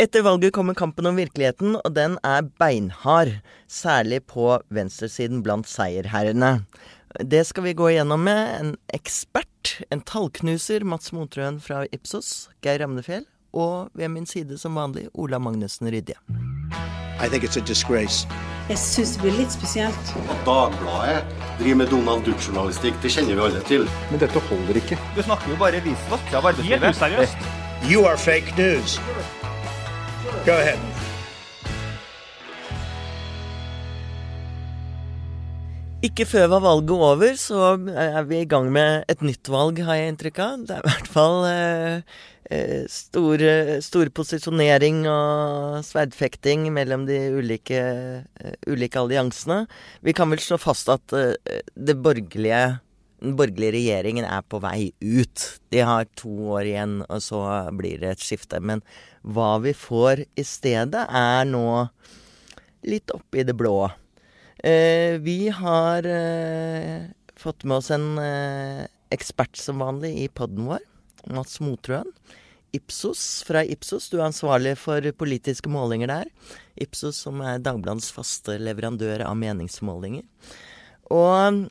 Etter valget kommer kampen om virkeligheten, og den er beinhard. Særlig på venstresiden blant seierherrene. Det skal vi gå igjennom med en ekspert, en tallknuser, Mats Motrøen fra Ipsos, Geir Ramnefjell, og ved min side som vanlig Ola Magnussen Rydje. I think it's a disgrace. Jeg syns det blir litt spesielt. At Dagbladet driver med Donald Duck-journalistikk, det kjenner vi alle til. Men dette holder ikke. Du snakker jo bare visvask av arbeidslivet. Helt useriøst. You are fake news. Go ahead. Ikke før var valget over, så er vi i gang med et nytt valg, har jeg inntrykk av. Det er i hvert fall eh, eh stor, stor, posisjonering og sverdfekting mellom de ulike, eh, ulike, alliansene. Vi kan vel slå fast at eh, det borgerlige, den borgerlige regjeringen er på vei ut. De har to år igjen, og så blir det et skifte. Men hva vi får i stedet, er nå litt oppi det blå. Eh, vi har eh, fått med oss en eh, ekspert som vanlig i poden vår. Mats Motrøen. Ipsos fra Ipsos. Du er ansvarlig for politiske målinger der. Ipsos som er Dagbladets faste leverandør av meningsmålinger. Og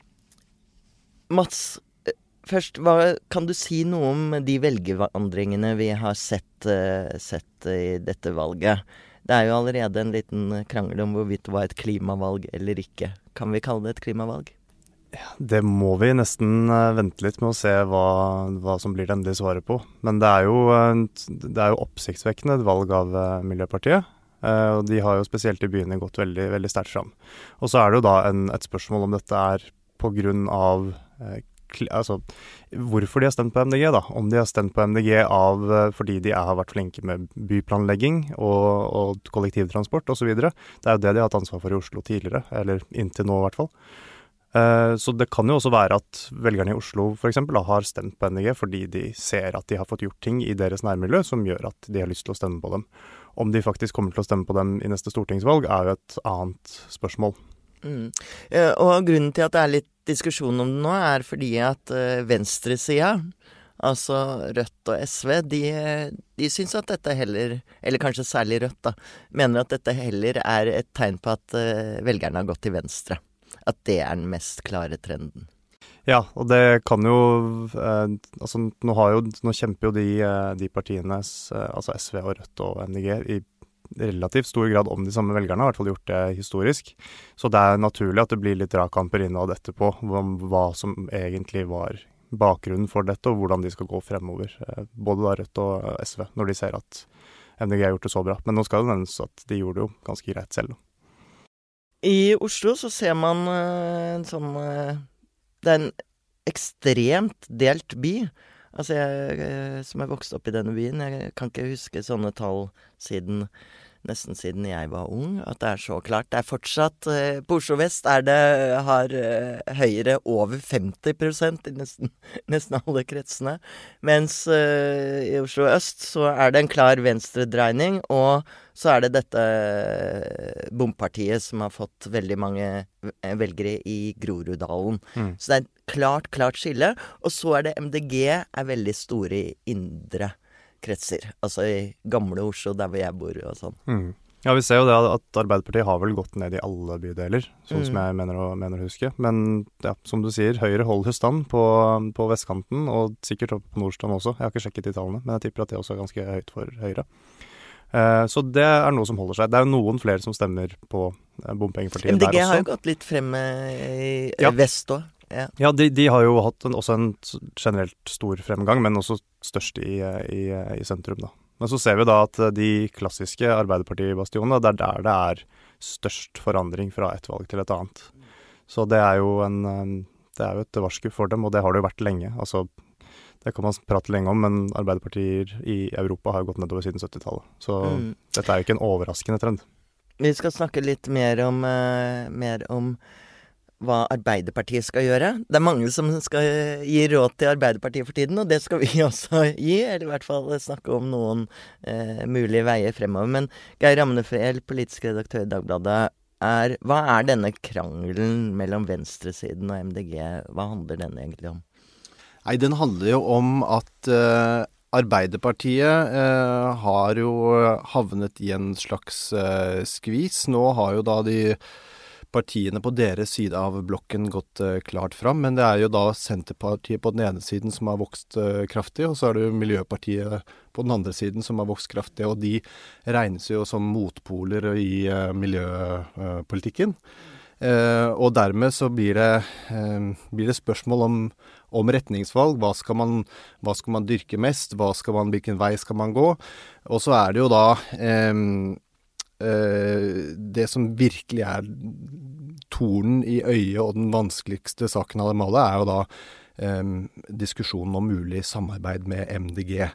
Mats, eh, først, hva, kan du si noe om de velgervandringene vi har sett, uh, sett i dette valget? Det er jo allerede en liten krangel om hvorvidt det var et klimavalg eller ikke. Kan vi kalle det et klimavalg? Det må vi nesten eh, vente litt med å se hva, hva som blir det endelige svaret på. Men det er jo, det er jo oppsiktsvekkende et valg av eh, Miljøpartiet. Eh, og de har jo spesielt i byene gått veldig, veldig sterkt fram. Og så er det jo da en, et spørsmål om dette er på grunn av altså, hvorfor de har stemt på MDG. da. Om de har stemt på MDG av, eh, fordi de har vært flinke med byplanlegging og, og kollektivtransport osv. Det er jo det de har hatt ansvar for i Oslo tidligere, eller inntil nå i hvert fall. Uh, så det kan jo også være at velgerne i Oslo f.eks. har stemt på MDG fordi de ser at de har fått gjort ting i deres nærmiljø som gjør at de har lyst til å stemme på dem. Om de faktisk kommer til å stemme på dem i neste stortingsvalg, er jo et annet spørsmål. Mm. Uh, og grunnen til at det er litt diskusjon om det nå, er fordi at uh, venstresida, altså Rødt og SV, de, de syns at dette heller, eller kanskje særlig Rødt, da, mener at dette heller er et tegn på at uh, velgerne har gått til venstre. At det er den mest klare trenden. Ja, og det kan jo eh, Altså, nå, jo, nå, kjemper jo de, eh, de partiene, eh, altså SV og Rødt og MDG, i relativt stor grad om de samme velgerne, i hvert fall gjort det historisk. Så det er naturlig at det blir litt dragkamper innad etterpå om hva som egentlig var bakgrunnen for dette, og hvordan de skal gå fremover. Eh, både da Rødt og SV, når de ser at MDG har gjort det så bra. Men nå skal det nevnes at de gjorde det jo ganske greit selv. I Oslo så ser man uh, en sånn Det er en ekstremt delt by. Altså, jeg som er vokst opp i denne byen, jeg kan ikke huske sånne tall siden nesten siden jeg var ung, at det er så klart. Det er fortsatt eh, På Oslo vest er det, har eh, Høyre over 50% i nesten, nesten alle kretsene. Mens eh, i Oslo øst så er det en klar venstredreining, og så er det dette bompartiet som har fått veldig mange velgere i Groruddalen. Mm. Så det er et klart, klart skille. Og så er det MDG er veldig store i indre kretser. Altså i gamle Oslo, der hvor jeg bor og sånn. Mm. Ja, vi ser jo det at Arbeiderpartiet har vel gått ned i alle bydeler, sånn mm. som jeg mener å, mener å, huske. Men ja, som du sier, Høyre holder stand på, på vestkanten, og sikkert opp på Nordstrand også. Jeg har ikke sjekket de tallene, men jeg tipper at det også er ganske høyt for Høyre. Eh, så det er noe som holder seg. Det er jo noen flere som stemmer på eh, bompengepartiet der også. MDG har jo gått litt frem i ja. vest òg. Ja, ja de, de, har jo hatt en, også en generelt stor fremgang, men også størst i, i, i, sentrum, da. Men så ser vi da at de klassiske Arbeiderparti-bastionene, det er der det er størst forandring fra et valg til et annet. Så det er jo en det er jo et varsku for dem, og det har det jo vært lenge. Altså, det kan man prate lenge om, men Arbeiderpartier i Europa har jo gått nedover siden 70-tallet. Så mm. dette er jo ikke en overraskende trend. Vi skal snakke litt mer om, uh, mer om hva Arbeiderpartiet skal gjøre. Det er mange som skal gi råd til Arbeiderpartiet for tiden, og det skal vi også gi. Eller i hvert fall snakke om noen eh, mulige veier fremover. Men Geir Ramnefjell, politisk redaktør i Dagbladet. Er, hva er denne krangelen mellom venstresiden og MDG? Hva handler den egentlig om? Nei, Den handler jo om at uh, Arbeiderpartiet eh, har jo havnet i en slags eh, skvis. Nå har jo da de partiene på deres side av blokken gått eh, klart fram, men det er jo da Senterpartiet på den ene siden som har vokst eh, kraftig, og så er det jo Miljøpartiet på den andre siden som har vokst kraftig. Og de regnes jo som motpoler i eh, miljøpolitikken. Og dermed så blir det, blir det spørsmål om, om retningsvalg. Hva skal, man, hva skal, man, dyrke mest? Hvilken vei skal man gå? Og så er det jo da eh, Det som virkelig er tornen i øyet og den vanskeligste saken av dem alle, er jo da diskusjonen om mulig samarbeid med MDG.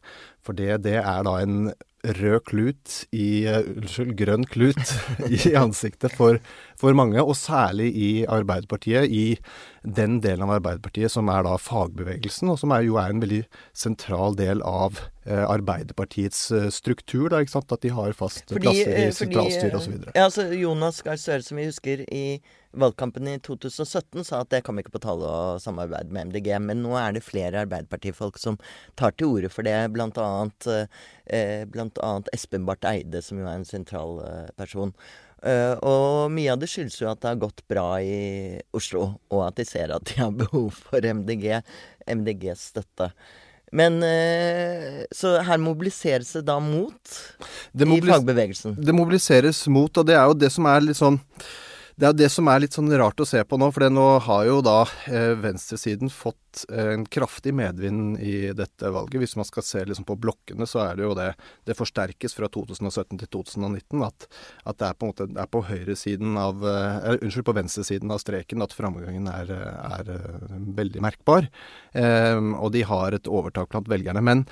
For det, det er da en rød klut i Unnskyld, grønn klut i ansiktet for, for, mange, og særlig i Arbeiderpartiet. I den delen av Arbeiderpartiet som er da fagbevegelsen, og som er, jo er en veldig sentral del av eh, Arbeiderpartiets eh, struktur. Da, ikke sant? At de har fast fordi, plasser i eh, sentralstyret osv. Ja, altså Jonas Gahr Støre, som vi husker i valgkampen i 2017 sa at det kom ikke på tale å samarbeide med MDG. Men nå er det flere Arbeiderpartifolk som tar til orde for det. Blant annet, eh, blant annet Espen Barth Eide, som jo er en sentral eh, person. Uh, og mye av det skyldes jo at det har gått bra i Oslo, og at de ser at de har behov for MDG, MDGs støtte. Men uh, Så her mobiliseres det da mot det i fagbevegelsen? Det mobiliseres mot, og det er jo det som er litt sånn det er det som er litt sånn rart å se på nå, for nå har jo da eh, venstresiden fått eh, en kraftig medvind i dette valget. Hvis man skal se liksom på blokkene, så er det jo det Det forsterkes fra 2017 til 2019 at, at det er på en måte er på høyresiden av eh, Unnskyld, på venstresiden av streken at framgangen er, er, er veldig merkbar. Eh, og de har et overtak blant velgerne. Men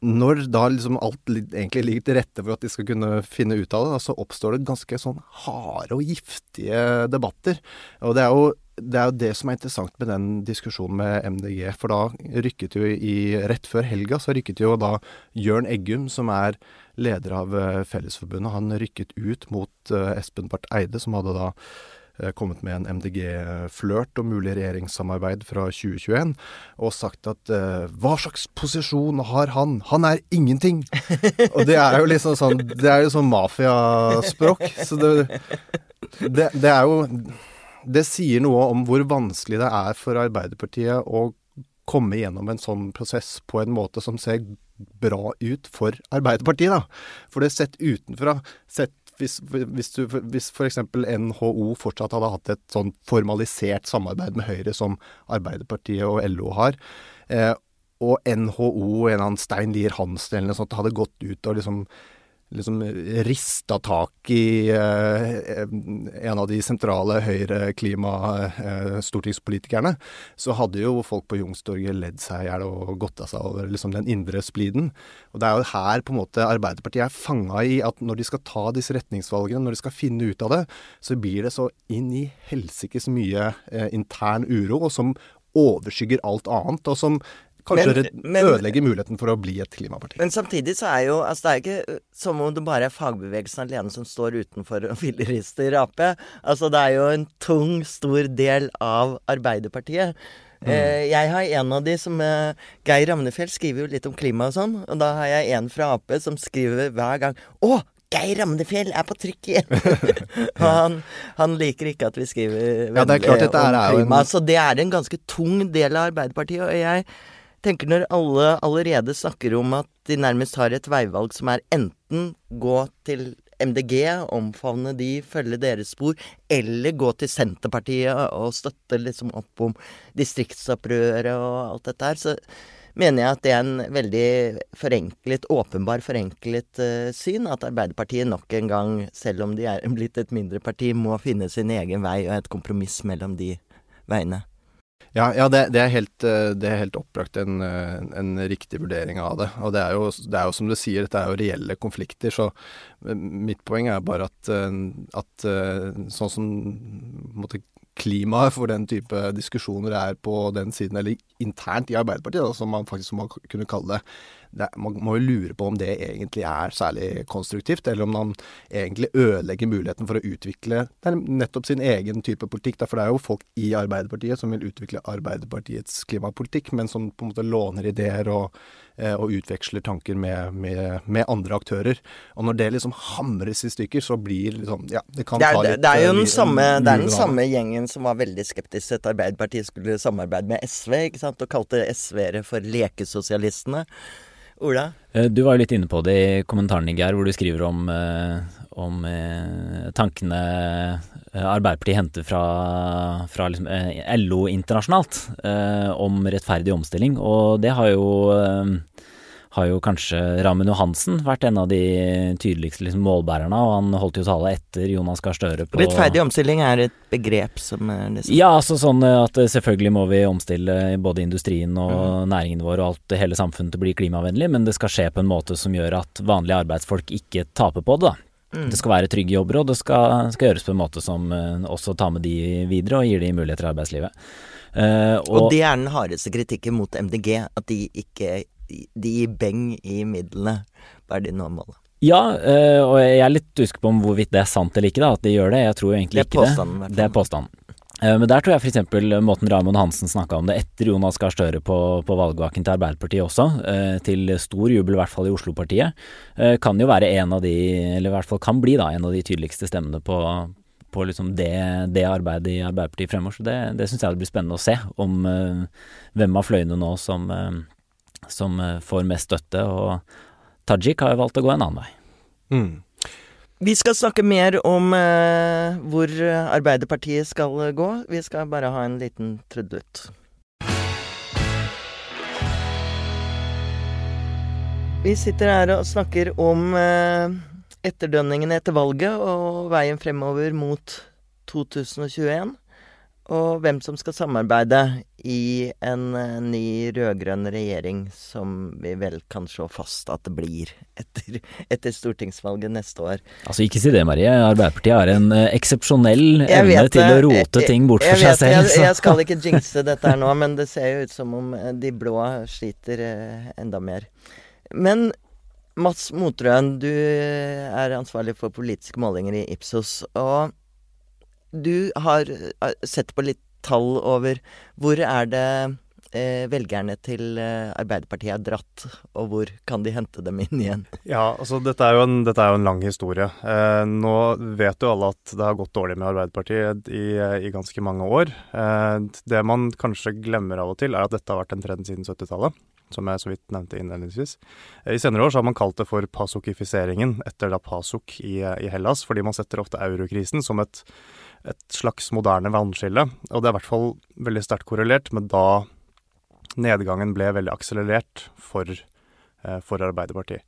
når da liksom alt egentlig ligger til rette for at de skal kunne finne ut av det, så oppstår det ganske sånn harde og giftige debatter. Og det er jo det er jo det som er interessant med den diskusjonen med MDG. For da rykket jo i Rett før helga så rykket jo da Jørn Eggum, som er leder av eh, Fellesforbundet, han rykket ut mot eh, Espen Barth Eide, som hadde da kommet med en MDG-flørt og mulig regjeringssamarbeid fra 2021, og sagt at uh, hva slags posisjon har han? Han er ingenting! og det er jo liksom sånn Det er jo sånn mafiaspråk. Så det, det, det er jo Det sier noe om hvor vanskelig det er for Arbeiderpartiet å komme gjennom en sånn prosess på en måte som ser bra ut for Arbeiderpartiet, da. For det sett utenfra, sett hvis, hvis, du, hvis f.eks. NHO fortsatt hadde hatt et sånn formalisert samarbeid med Høyre som Arbeiderpartiet og LO har, eh, og NHO, en eller annen Stein Lier Hansen eller noe sånt, hadde gått ut og liksom liksom rista tak i eh, en av de sentrale høyre-klima-stortingspolitikerne, eh, så hadde jo folk på Youngstorget ledd seg i hjel og av seg over liksom den indre spliden. Og det er jo her på en måte Arbeiderpartiet er fanga i at når de skal ta disse retningsvalgene, når de skal finne ut av det, så blir det så inn i helsikes mye eh, intern uro, og som overskygger alt annet, og som Kanskje men, men, ødelegger muligheten for å bli et klimaparti. Men samtidig så er jo altså Det er ikke som om det bare er fagbevegelsen alene som står utenfor og fillerister Ap. Altså det er jo en tung, stor del av Arbeiderpartiet. Mm. Eh, jeg har en av de som Geir Ramnefjell skriver jo litt om klima og sånn. Og da har jeg en fra Ap som skriver hver gang 'Å, Geir Ramnefjell er på trykk igjen! og han, han, liker ikke at vi skriver ja, det er klart, dette om klima. En... Så det er en ganske tung del av Arbeiderpartiet. Og jeg tenker når alle allerede snakker om at de nærmest har et veivalg som er enten gå til MDG, omfavne de, følge deres spor, eller gå til Senterpartiet og støtte liksom opp om distriktsopprøret og alt dette her, så mener jeg at det er en veldig forenklet, åpenbar forenklet uh, syn. At Arbeiderpartiet nok en gang, selv om de er blitt et mindre parti, må finne sin egen vei og et kompromiss mellom de veiene. Ja, ja det, det, er helt, eh, det, er helt, opplagt en, eh, en, riktig vurdering av det. Og det er, jo, det er, jo, som du sier, dette er jo reelle konflikter. Så eh, mitt poeng er bare at, at sånn som måtte, klimaet for den type diskusjoner er på den siden, eller internt i Arbeiderpartiet, da, som man faktisk må kunne kalle det, det, man må jo lure på om det egentlig er særlig konstruktivt, eller om man egentlig ødelegger muligheten for å utvikle nettopp sin egen type politikk. For det er jo folk i Arbeiderpartiet som vil utvikle Arbeiderpartiets klimapolitikk, men som på en måte låner ideer og, og utveksler tanker med, med, med, andre aktører. Og når det liksom hamres i stykker, så blir liksom Ja, det kan det er, ta litt Det er jo den, uh, samme, det er den samme gjengen som var veldig skeptisk til at Arbeiderpartiet skulle samarbeide med SV, ikke sant, og kalte SV-ere for lekesosialistene. Ola? Eh, du var jo litt inne på det i kommentaren, Geir, hvor du skriver om, eh, om eh, tankene Arbeiderpartiet henter fra, fra liksom, LO internasjonalt om rettferdig omstilling. Og det har jo har jo kanskje Ramin Johansen vært en av de tydeligste liksom, målbærerne, og han holdt jo tale etter Jonas Gahr Støre på Rettferdig omstilling er et begrep som liksom Ja, altså sånn at selvfølgelig må vi omstille både industrien og mm. næringen vår og alt, hele samfunnet til å bli klimavennlig, men det skal skje på en måte som gjør at vanlige arbeidsfolk ikke taper på det, da. Mm. Det skal være trygge jobber, og det skal, skal, gjøres på en måte som også tar med de videre og gir de muligheter i arbeidslivet. Uh, og, og det er den hardeste kritikken mot MDG, at de ikke de gir beng i midlene. Hva er de nå målet? Ja, øh, og jeg er litt usikker på om hvorvidt det er sant eller ikke, da, at de gjør det. Jeg tror egentlig ikke det. Det er påstanden. Uh, men der tror jeg f.eks. måten Raymond Hansen snakka om det etter Jonas Gahr Støre på, på valgvaken til Arbeiderpartiet også, uh, til stor jubel i hvert fall i Oslo-partiet, kan jo være en av de, eller i hvert fall kan bli da, en av de tydeligste stemmene på, på liksom det, det, arbeidet i Arbeiderpartiet fremover. Så det, det syns jeg det blir spennende å se, om hvem av fløyene nå som som eh, får mest støtte, og Tajik har jo valgt å gå en annen vei. Mm. Vi skal snakke mer om eh, hvor Arbeiderpartiet skal gå. Vi skal bare ha en liten trudelutt. Vi sitter her og snakker om eh, etterdønningene etter valget og veien fremover mot 2021 og hvem som skal samarbeide i en uh, ny rød-grønn regjering som vi vel kan slå fast at det blir etter, etter, stortingsvalget neste år. Altså Ikke si det, Marie. Arbeiderpartiet har en uh, eksepsjonell evne til å rote ting bort for seg selv. Jeg, jeg, skal ikke jinxe dette her nå, men det ser jo ut som om eh, de blå sliter enda mer. Men Mats Motrøen, du er ansvarlig for politiske målinger i Ipsos. og du har eh, sett på litt tall over hvor er det eh, velgerne til eh, Arbeiderpartiet er dratt, og hvor kan de hente dem inn igjen? Ja, altså dette er jo en, er jo en lang historie. Eh, nå vet jo alle at det har gått dårlig med Arbeiderpartiet i, i ganske mange år. Eh, det man kanskje glemmer av og til, er at dette har vært en trend siden 70-tallet. Som jeg så vidt nevnte innledningsvis. Eh, I senere år så har man kalt det for pasokifiseringen, etter da pasok i, i Hellas, fordi man setter ofte eurokrisen som et et slags moderne vannskille. Og det er i hvert fall veldig sterkt korrelert med da nedgangen ble veldig akselerert for, eh, for Arbeiderpartiet.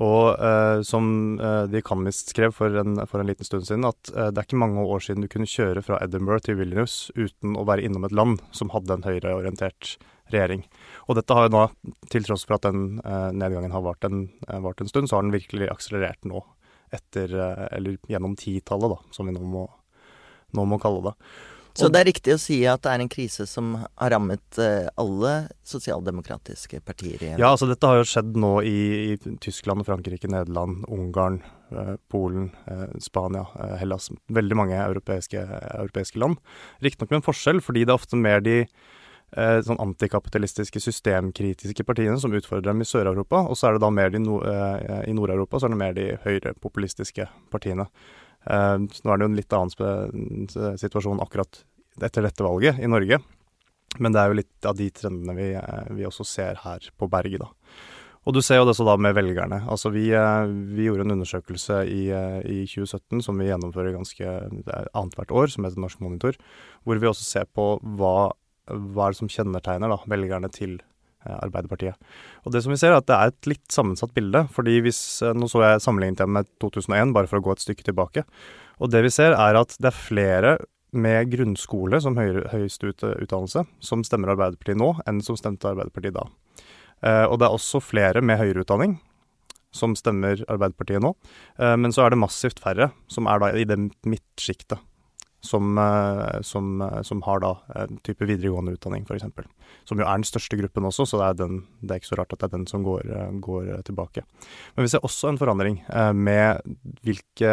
Og eh, som eh, The Economist skrev for en, for en, liten stund siden, at eh, det er ikke mange år siden du kunne kjøre fra Edinburgh til Vilnius uten å være innom et land som hadde en høyreorientert regjering. Og dette har jo nå, til tross for at den eh, nedgangen har vart en, eh, vart en, stund, så har den virkelig akselerert nå. Etter, eller gjennom titallet, da, som vi nå må nå må kalle det. Så det er riktig å si at det er en krise som har rammet eh, alle sosialdemokratiske partier igjen? Ja, altså dette har jo skjedd nå i, i Tyskland, Frankrike, Nederland, Ungarn, eh, Polen, eh, Spania, eh, Hellas. Veldig mange europeiske, europeiske land. Riktignok med en forskjell, fordi det er ofte mer de eh, sånn antikapitalistiske, systemkritiske partiene som utfordrer dem i Sør-Europa. Og så er det da mer de no, eh, i Nord-Europa så er det mer de høyrepopulistiske partiene. Uh, nå er det jo en litt annen situasjon akkurat etter dette valget i Norge. Men det er jo litt av de trendene vi, eh, vi også ser her på berget, da. Og du ser jo det så da med velgerne. Altså vi, eh, vi gjorde en undersøkelse i, i, 2017 som vi gjennomfører ganske annethvert år, som heter Norsk Monitor, hvor vi også ser på hva, hva er det som kjennetegner da, velgerne til Eh, Arbeiderpartiet. Og det som vi ser er at det er et litt sammensatt bilde. fordi hvis, eh, Nå så jeg sammenlignet dem med 2001, bare for å gå et stykke tilbake. Og det vi ser er at det er flere med grunnskole som høyeste utdannelse som stemmer Arbeiderpartiet nå, enn som stemte Arbeiderpartiet da. Eh, og det er også flere med høyere utdanning som stemmer Arbeiderpartiet nå. men så er det massivt færre som er da i det midtsjiktet. Som, eh, som, eh, som har da en type videregående utdanning, f.eks. Som jo er den største gruppen også, så det er, den, det er, ikke så rart at det er den som går, går tilbake. Men vi ser også en forandring med hvilke,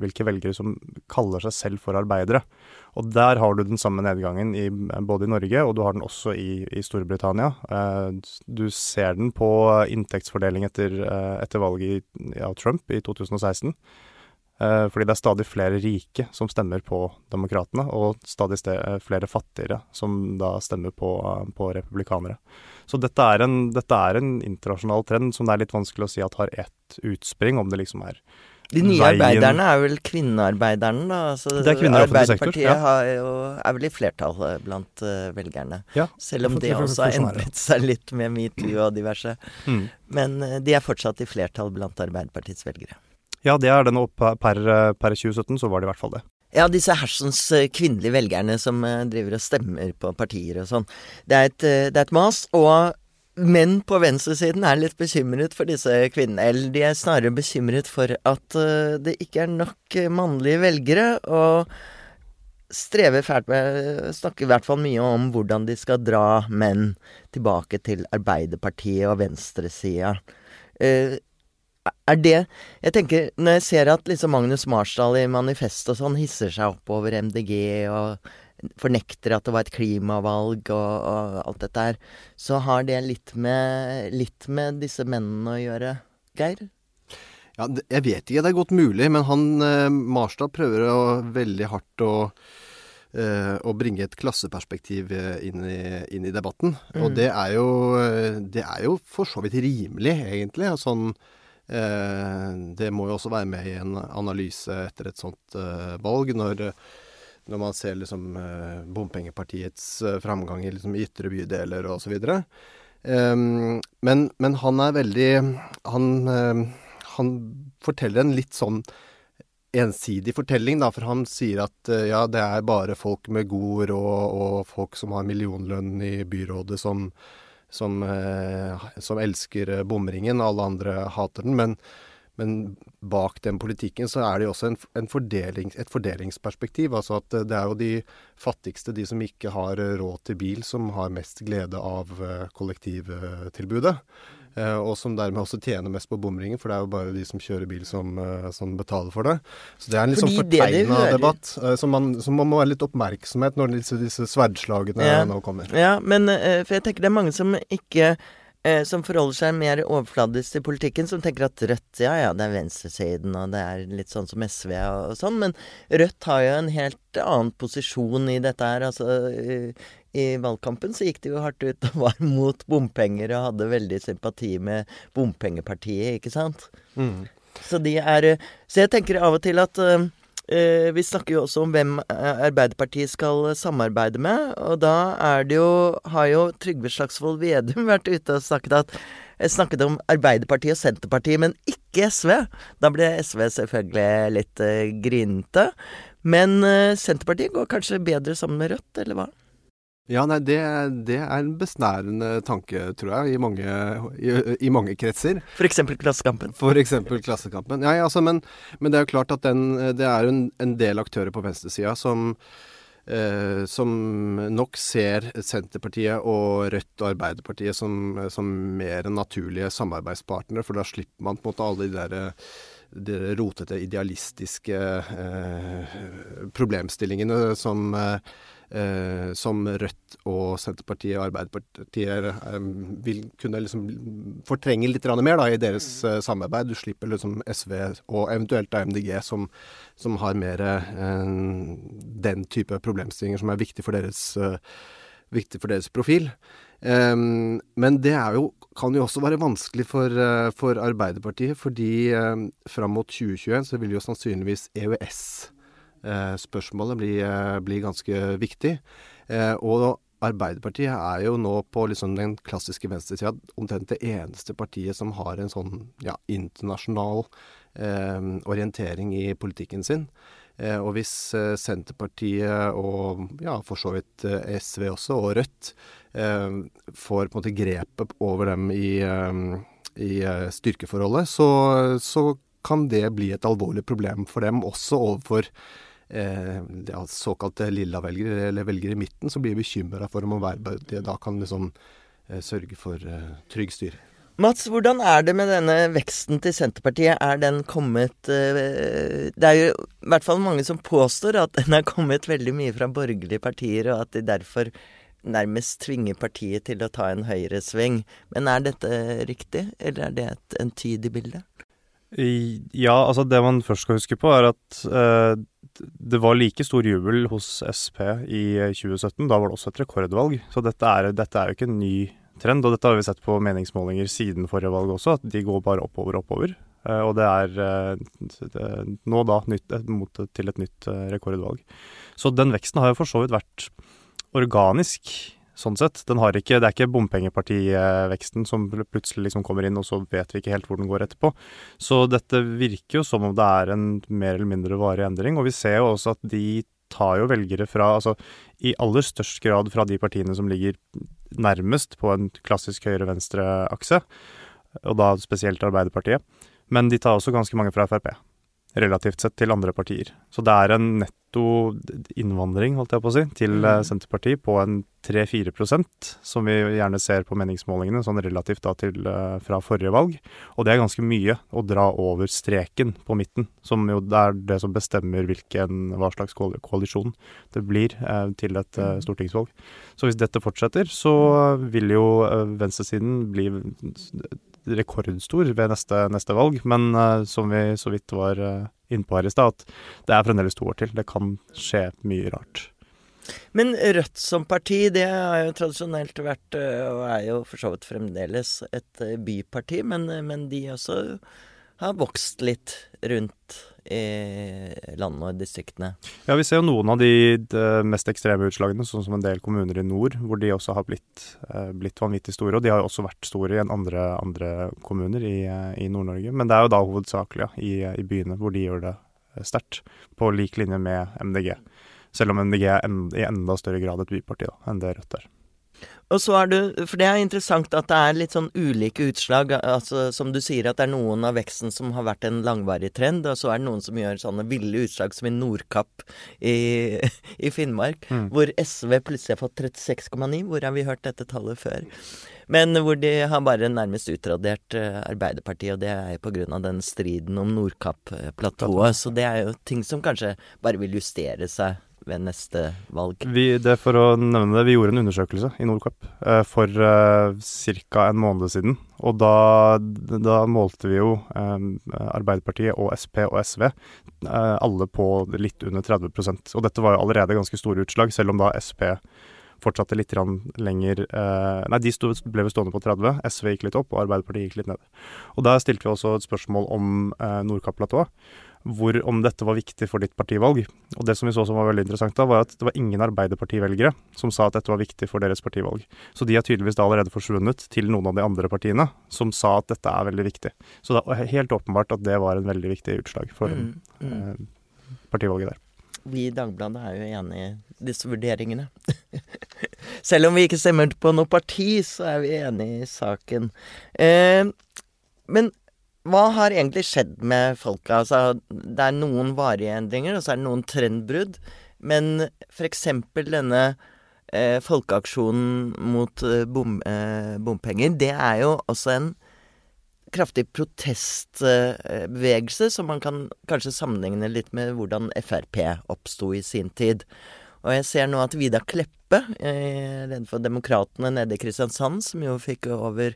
hvilke velgere som kaller seg selv for arbeidere. Og der har du den samme nedgangen i, både i Norge og du har den også i, i Storbritannia. Du ser den på inntektsfordeling etter, etter valget av Trump i 2016. Eh, fordi det er stadig flere rike som stemmer på demokratene, og stadig eh, flere fattigere som da stemmer på, eh, på republikanere. Så dette er, en, dette er, en, internasjonal trend som det er litt vanskelig å si at har ett utspring, om det liksom er de nye veien. arbeiderne er vel kvinnearbeiderne, da. Altså, det er kvinner i offentlig sektor. Arbeiderpartiet ja. er vel i flertall blant uh, velgerne. Ja, Selv om det også har endret seg litt med metoo og diverse. Mm. Men uh, de er fortsatt i flertall blant Arbeiderpartiets velgere. Ja, det er det nå. Per, per 2017 så var det i hvert fall det. Ja, disse hersens eh, kvinnelige velgerne som eh, driver og stemmer på partier og sånn. Det, et, eh, det er et mas. Og menn på venstresiden er litt bekymret for disse kvinnene. Eller de er snarere bekymret for at det ikke er nok mannlige velgere. Og strever fælt med Snakker i hvert fall mye om hvordan de skal dra menn tilbake til Arbeiderpartiet og venstresida er det Jeg tenker, når jeg ser at liksom Magnus Marsdal i Manifest og sånn hisser seg opp over MDG og fornekter at det var et klimavalg og, og alt dette her, så har det litt med, litt med disse mennene å gjøre, Geir? Ja, jeg vet ikke, det er godt mulig, men han eh, Marsdal prøver å, veldig hardt å eh, å bringe et klasseperspektiv eh, inn i, inn i debatten. Mm. Og det er, jo, det er jo for så vidt rimelig, egentlig. Sånn, Eh, det må jo også være med i en analyse etter et sånt eh, valg, når, når man ser liksom eh, bompengepartiets framgang i liksom ytre bydeler osv. Um, men, men han er veldig han, han forteller en litt sånn ensidig fortelling, da, for han sier at ja, det er bare folk med god råd og folk som har millionlønn i byrådet som, som, eh, som elsker eh, bomringen, alle andre hater den. Men, men, bak den politikken så er det jo også en, en fordeling, et fordelingsperspektiv. Altså at det er jo de fattigste, de som ikke har råd til bil, som har mest glede av eh, kollektivtilbudet. Eh, og som dermed også tjener mest på bomringen, for det er jo bare de som kjører bil som, eh, som betaler for det. Så det er en litt sånn fortegna debatt, eh, som man, som man, må være litt oppmerksomhet når disse, disse sverdslagene ja. nå kommer. Ja, men for jeg tenker det er mange som ikke som forholder seg mer overfladisk til politikken, som tenker at Rødt, ja ja, det er venstresiden, og det er litt sånn som SV og, og sånn, men Rødt har jo en helt annen posisjon i dette her. Altså i valgkampen så gikk de jo hardt ut og var mot bompenger og hadde veldig sympati med bompengepartiet, ikke sant? Mm. Så de er Så jeg tenker av og til at uh, vi snakker jo også om hvem Arbeiderpartiet skal samarbeide med, og da er det jo Har jo Trygve Slagsvold Vedum vært ute og snakket at snakket om Arbeiderpartiet og Senterpartiet, men ikke SV. Da ble SV selvfølgelig litt uh, grinete. Men uh, Senterpartiet går kanskje bedre sammen med Rødt, eller hva? Ja, nei, det, det, er en besnærende tanke, tror jeg, i mange, i, i mange kretser. F.eks. Klassekampen? F.eks. Klassekampen. Ja, altså, men, men, det er jo klart at den, det er en, en del aktører på venstresida som, eh, som nok ser Senterpartiet og Rødt og Arbeiderpartiet som, som mer naturlige samarbeidspartnere, for da slipper man på en måte alle de der de rotete, idealistiske eh, problemstillingene som eh, eh, som Rødt og Senterpartiet og Arbeiderpartiet eh, vil kunne liksom fortrenge litt mer da, i deres eh, samarbeid. Du slipper liksom SV og eventuelt MDG, som, som har mer eh, den type problemstillinger som er viktig for deres, eh, viktig for deres profil. Um, men det jo, kan jo også være vanskelig for, uh, for Arbeiderpartiet, fordi um, fram mot 2021 så vil jo sannsynligvis EØS spørsmålet blir, eh, blir ganske viktig. Eh, og Arbeiderpartiet er jo nå på liksom den klassiske venstresida omtrent det eneste partiet som har en sånn ja, internasjonal eh, orientering i politikken sin. Eh, og hvis eh, Senterpartiet og ja, for så vidt SV også, og Rødt, får på en måte grepet over dem i, i styrkeforholdet, så, så kan det bli et alvorlig problem for dem, også overfor eh, ja, såkalte lilla-velgere, eller velgere i midten, som blir bekymra for om Arbeiderpartiet da kan liksom eh, sørge for eh, trygg styring. Mats, hvordan er det med denne veksten til Senterpartiet? Er den kommet Det er jo i hvert fall mange som påstår at den er kommet veldig mye fra borgerlige partier, og at de derfor nærmest tvinger partiet til å ta en høyresving. Men er dette riktig, eller er det et entydig bilde? Ja, altså det man først skal huske på, er at eh, det var like stor jubel hos Sp i 2017. Da var det også et rekordvalg. Så dette er, dette er jo ikke en ny trend, og dette har vi sett på meningsmålinger siden forrige valg også, at de går bare oppover og oppover. Eh, og det er eh, nå da nytt, mot til et nytt uh, rekordvalg. Så den veksten har jo for så vidt vært organisk, sånn sett. Ikke, det er ikke bompengepartiveksten som plutselig liksom kommer inn, og så vet vi ikke helt hvor den går etterpå. Så dette virker jo som om det er en mer eller mindre varig endring, og vi ser jo også at de tar jo velgere fra, altså i aller størst grad fra de partiene som ligger nærmest på en klassisk høyre-venstre-akse, og da spesielt Arbeiderpartiet. Men de tar også ganske mange fra Frp, relativt sett til andre partier. Så det er en netto innvandring, holdt jeg på å si, til mm. Senterpartiet på en 3-4% som vi gjerne ser på meningsmålingene, sånn relativt da til uh, fra forrige valg. Og det er ganske mye å dra over streken på midten, som jo er det som bestemmer hvilken, hva slags koalisjon det blir eh, til et uh, stortingsvalg. Så hvis dette fortsetter, så vil jo venstresiden bli rekordstor ved neste, neste valg, men som vi så vidt var innpå her i stad, at det er fremdeles to år til. Det kan skje mye rart. Men Rødt som parti, det har jo tradisjonelt vært, øh, og er jo for så vidt fremdeles, et byparti. Men, men de også har vokst litt rundt i landet og distriktene. Ja, vi ser jo noen av de, de, mest ekstreme utslagene, sånn som en del kommuner i nord, hvor de også har blitt, eh, blitt vanvittig store. Og de har jo også vært store i andre, andre kommuner i, i Nord-Norge. Men det er jo da hovedsakelig ja, i, i, byene hvor de gjør det eh, sterkt. På lik linje med MDG. Selv om MDG er en, i enda større grad et byparti da, enn det Rødt er. Og så er det, For det er interessant at det er litt sånn ulike utslag. altså Som du sier, at det er noen av veksten som har vært en langvarig trend, og så er det noen som gjør sånne ville utslag som i Nordkapp i, i Finnmark, mm. hvor SV plutselig har fått 36,9. Hvor har vi hørt dette tallet før? Men hvor de har bare nærmest utradert uh, Arbeiderpartiet, og det er pga. den striden om Nordkapp-platået. Så det er jo ting som kanskje bare vil justere seg ved neste valg? Vi, det For å nevne det, vi gjorde en undersøkelse i Nordkapp eh, for eh, ca. en måned siden. Og da, da målte vi jo eh, Arbeiderpartiet og Sp og SV eh, alle på litt under 30% Og dette var jo allerede ganske store utslag, selv om da Sp fortsatte litt lenger eh, Nei, de ble stående på 30. SV gikk litt opp, og Arbeiderpartiet gikk litt ned. Og Da stilte vi også et spørsmål om eh, Nordkapp-platået hvor, om dette var viktig for ditt partivalg. Og det som vi så som var veldig interessant da, var at det var ingen Arbeiderpartivelgere som sa at dette var viktig for deres partivalg. Så de har tydeligvis da allerede forsvunnet til noen av de andre partiene som sa at dette er veldig viktig. Så det er helt åpenbart at det var en veldig viktig utslag for mm, mm. Eh, partivalget der. Vi i Dagbladet er jo enig i disse vurderingene. Selv om vi ikke stemmer på noe parti, så er vi enig i saken. Eh, men hva har egentlig skjedd med folka? Altså, det er noen varige endringer, og så er det noen trendbrudd. Men f.eks. denne eh, folkeaksjonen mot eh, bom, eh, bompenger, det er jo også en kraftig protestbevegelse, som man kan kanskje sammenligne litt med hvordan Frp oppsto i sin tid. Og jeg ser nå at Vidar Kleppe, eh, leder for Demokratene nede i Kristiansand, som jo fikk over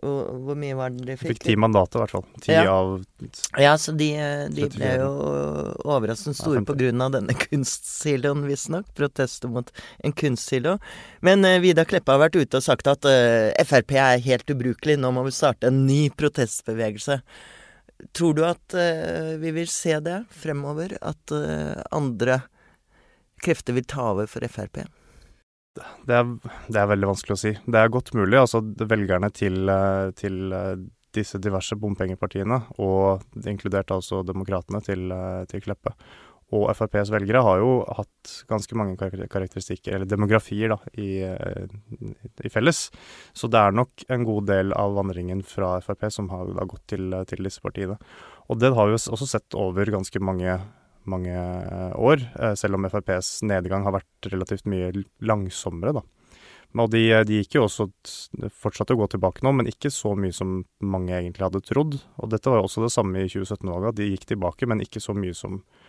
hvor, hvor, mye var det de fikk? Fikk ti mandater, i hvert fall. Ti ja. av Ja, så de, de ble jo overraskende store ja, på grunn av denne kunstsiloen, visstnok. Protester mot en kunstsilo. Men uh, Vidar Kleppe har vært ute og sagt at uh, Frp er helt ubrukelig, nå må vi starte en ny protestbevegelse. Tror du at uh, vi vil se det fremover? At andre krefter vil ta over for Frp? Det er, det er, veldig vanskelig å si. Det er godt mulig. altså Velgerne til, eh, til eh, disse diverse bompengepartiene, og inkludert altså demokratene til, eh, til, Kleppe, og FrPs velgere har jo hatt ganske mange karakteristikker, eller demografier, da, i, i, felles. Så det er nok en god del av vandringen fra Frp som har da gått til, til disse partiene. Og det har vi også sett over ganske mange mange år, selv om FrPs nedgang har vært relativt mye langsommere, da. Og de, de gikk jo også fortsatte å gå tilbake nå, men ikke så mye som mange egentlig hadde trodd. Og dette var jo også det samme i 2017-valget, at de gikk tilbake, men ikke så mye som Eh,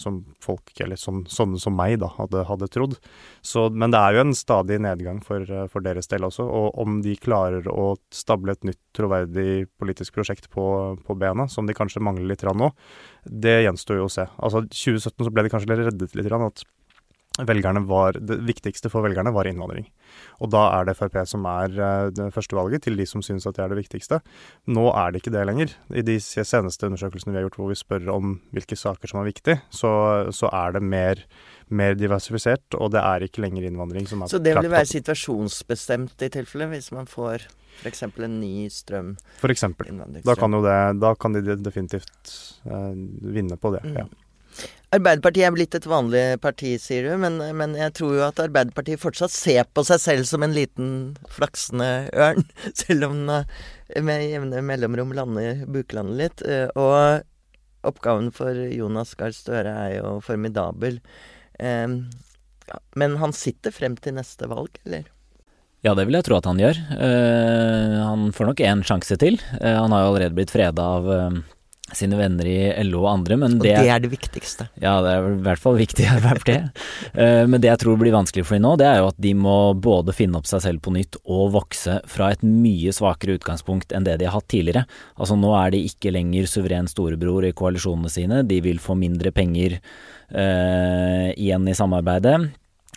som folk, eller som, sånne som meg, da, hadde, hadde trodd. Så, men det er jo en stadig nedgang for, eh, for, deres del også. Og om de klarer å stable et nytt troverdig politisk prosjekt på, på bena, som de kanskje mangler litt nå, det gjenstår jo å se. Altså 2017 så ble de kanskje reddet litt, at velgerne var, det viktigste for velgerne var innvandring. Og da er det Frp som er uh, det første valget til de som syns at det er det viktigste. Nå er det ikke det lenger. I de seneste undersøkelsene vi har gjort hvor vi spør om hvilke saker som er viktige, så, så er det mer, mer, diversifisert, og det er ikke lenger innvandring som er Så det vil være situasjonsbestemt i tilfelle, hvis man får f.eks. en ny strøm? For eksempel. Da kan, det, da kan de definitivt eh, vinne på det. Mm. ja. Arbeiderpartiet er blitt et vanlig parti, sier du, men, men, jeg tror jo at Arbeiderpartiet fortsatt ser på seg selv som en liten flaksende ørn, selv om den eh, med jevne mellomrom lander buklandet litt. Eh, og oppgaven for Jonas Gahr Støre er jo formidabel. Men han sitter frem til neste valg, eller? Ja, det vil jeg tro at han gjør. Uh, han får nok én sjanse til. Han har jo allerede blitt freda av sine venner i LO og andre. Men og det, det, er det viktigste. Ja, det er i hvert fall viktig Arbeiderpartiet. uh, men det jeg tror blir vanskelig for dem nå, det er jo at de må både finne opp seg selv på nytt og vokse fra et mye svakere utgangspunkt enn det de har hatt tidligere. Altså nå er de ikke lenger suveren storebror i koalisjonene sine, de vil få mindre penger uh, igjen i samarbeidet.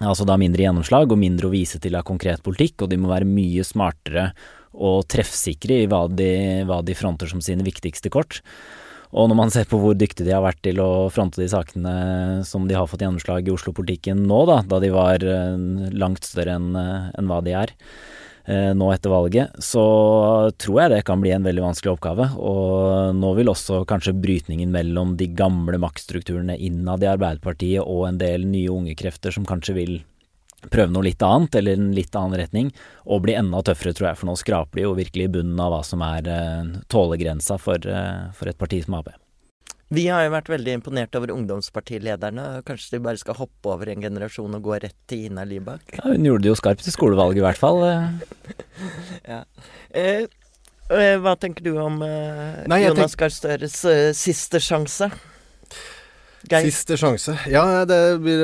Altså da mindre gjennomslag og mindre å vise til av konkret politikk, og de må være mye smartere og treffsikre i hva de, hva de fronter som sine viktigste kort. Og når man ser på hvor dyktige de har vært til å fronte de sakene som de har fått gjennomslag i Oslo-politikken nå, da, da de var eh, langt større enn eh, en hva de er eh, nå etter valget, så tror jeg det kan bli en veldig vanskelig oppgave. Og nå vil også kanskje brytningen mellom de gamle maktstrukturene innad i Arbeiderpartiet og en del nye unge krefter som kanskje vil prøve noe litt annet, eller en litt annen retning, og bli enda tøffere, tror jeg. For nå skraper de jo virkelig i bunnen av hva som er uh, tålegrensa for, uh, for, et parti som Ap. Vi har jo vært veldig imponert over ungdomspartilederne. Kanskje de bare skal hoppe over en generasjon og gå rett til Ina Libak? Ja, hun gjorde det jo skarpt i skolevalget, i hvert fall. ja. Eh, hva tenker du om eh, Nei, Jonas Gahr Støres eh, siste sjanse? Geir? Siste sjanse. Ja, det blir,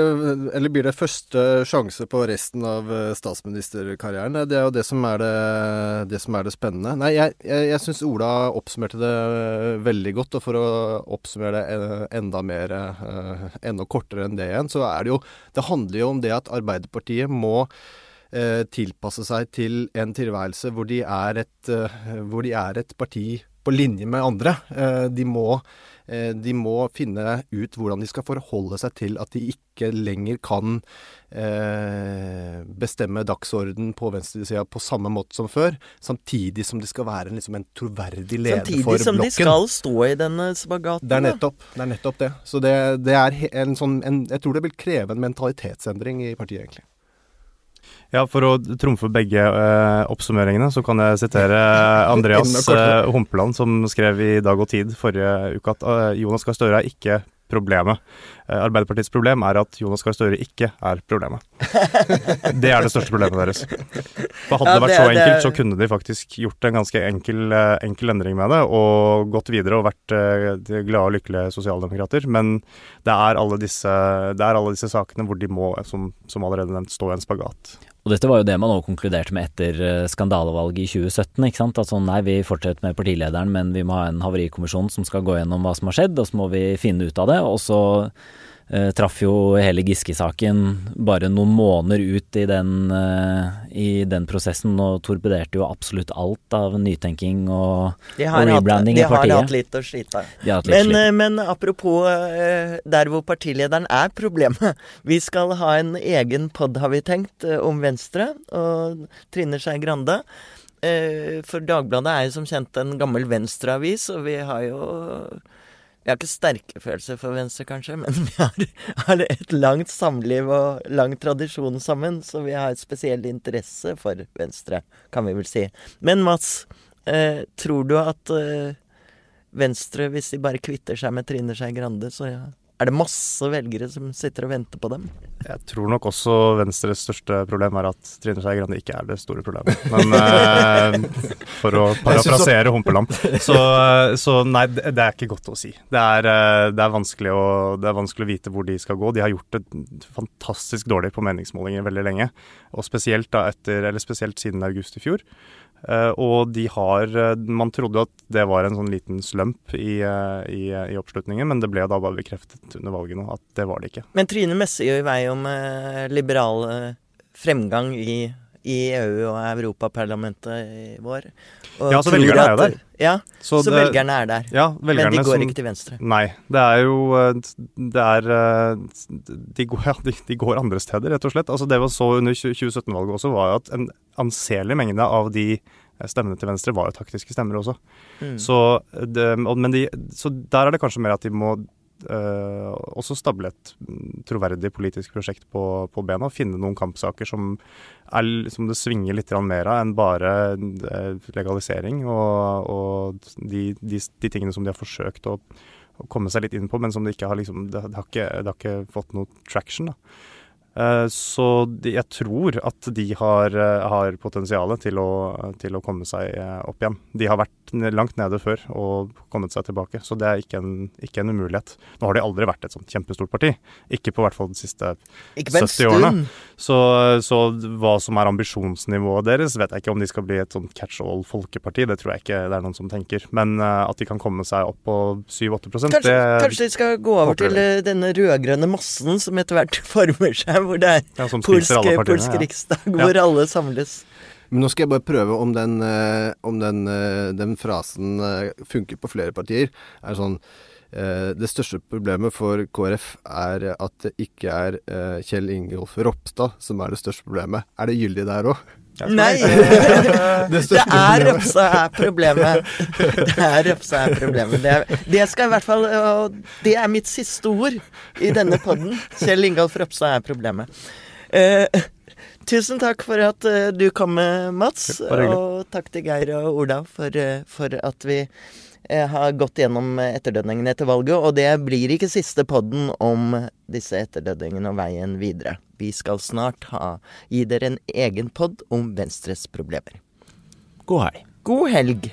eller blir det første sjanse på resten av eh, statsministerkarrieren? Det er jo det som er det, det, som er det spennende. Nei, jeg, jeg, jeg syns Ola oppsummerte det veldig godt. Og for å oppsummere det eh, enda mer, eh, enda kortere enn det igjen, så er det jo Det handler jo om det at Arbeiderpartiet må tilpasse seg til en tilværelse hvor de er et, hvor de er et parti på linje med andre. De må Eh, de må finne ut hvordan de skal forholde seg til at de ikke lenger kan eh, bestemme dagsorden på venstresida på samme måte som før, samtidig som de skal være liksom en troverdig leder samtidig for blokken. Samtidig som de skal stå i denne spagaten. Det er nettopp det. Er nettopp det. Så det, det er en sånn en, Jeg tror det vil kreve en mentalitetsendring i partiet, egentlig. Ja, For å trumfe begge eh, oppsummeringene, så kan jeg sitere Andreas uh, Humpeland, som skrev i Dag og Tid forrige uke at uh, Jonas Gahr Støre er ikke problemet. Arbeiderpartiets problem er at Jonas Gahr Støre ikke er problemet. Det er det største problemet deres. For hadde ja, det vært så enkelt, så kunne de faktisk gjort en ganske enkel, enkel endring med det, og gått videre og vært glade og lykkelige sosialdemokrater. Men det er alle disse, det er alle disse sakene hvor de må, som, som allerede nevnt, stå i en spagat. Og dette var jo det man også konkluderte med etter eh, skandalevalget i 2017. ikke sant? Altså nei, vi fortsetter med partilederen, men vi må ha en havarikommisjon som skal gå gjennom hva som har skjedd, og så må vi finne ut av det. Og så eh, traff jo hele Giske-saken bare noen måneder ut i den, eh, i den, prosessen og torpederte jo absolutt alt av nytenking og, og rebranding i partiet. De har hatt litt å slite av. Men, eh, men, apropos eh, der hvor partilederen er problemet. Vi skal ha en egen pod, har vi tenkt, om Venstre og Trine Skei Grande. For Dagbladet er jo som kjent en gammel Venstre-avis, og vi har jo vi har ikke sterke følelser for Venstre, kanskje, men vi har, har, et langt samliv og lang tradisjon sammen, så vi har et spesiell interesse for Venstre, kan vi vel si. Men Mats, eh, tror du at eh, Venstre, hvis de bare kvitter seg med Trine Skei Grande, så ja, Er det masse velgere som sitter og venter på dem? Jeg tror nok også Venstres største problem er at Trine Skei Grande ikke er det store problemet. Men eh, for å parafrasere Humpeland. Så, så, nei, det er ikke godt å si. Det er, eh, det, er vanskelig å, det er vanskelig å vite hvor de skal gå. De har gjort det fantastisk dårlig på meningsmålinger veldig lenge. Og spesielt, da etter, eller spesielt siden august i fjor. Uh, og de har uh, Man trodde at det var en sånn liten slump i, uh, i, i, oppslutningen, men det ble da bare bekreftet under valget nå at det var det ikke. Men Trine Messe gjør vei om liberal fremgang i, i, EU og Europaparlamentet i vår. Og ja, så velgerne er jo der. Ja, så, så det, velgerne er der. Ja, velgerne men de går som, ikke til venstre. Nei. Det er jo Det er de går, ja, de, de går, andre steder, rett og slett. Altså Det vi så under 2017-valget også, var jo at en anselig mengde av de stemmene til Venstre var jo taktiske stemmer også. Mm. Så, det, de, så, der er det kanskje mer at de må øh, også stable et troverdig politisk prosjekt på, på bena. Finne noen kampsaker som, er, som det svinger litt mer av enn bare øh, legalisering og, og de, de, de, tingene som de har forsøkt å, å, komme seg litt inn på, men som de ikke har, liksom, det, det har, ikke, det har ikke fått noe traction. da. Eh, så jeg tror at de har, eh, har potensial til til å, komme seg eh, opp igjen. De har vært langt nede før og kommet seg tilbake, så det er ikke en, ikke en umulighet. Nå har de aldri vært et sånt kjempestort parti, ikke på hvert fall de siste 70 årene. Så, så, hva som er ambisjonsnivået deres, vet jeg ikke om de skal bli et sånt catch all folkeparti, det tror jeg ikke det er noen som tenker. Men at de kan komme seg opp på 7-8 kanskje, det Kanskje de skal gå over til denne rød-grønne massen som etter hvert former seg hvor det er ja, polsk, polsk riksdag, hvor ja. alle samles. Men nå skal jeg bare prøve om den, uh, om den, uh, den frasen uh, funker på flere partier. Er sånn Det største problemet for KrF er at det ikke er Kjell Ingolf Ropstad som er det største problemet. Er det gyldig der òg? Nei! det, det er Røpsa er problemet. Det er Røpsa er problemet. Det, er, det, skal i hvert fall Det er mitt siste ord i denne poden. Kjell Ingolf Røpsa er problemet. Uh, tusen takk for at uh, du kom, Mats. Og takk til Geir og Ola for, uh, for at vi har gått gjennom etterdønningene etter valget. Og det blir ikke siste podden om disse etterdønningene og veien videre. Vi skal snart ha, gi dere en egen pod om Venstres problemer. God helg. God helg.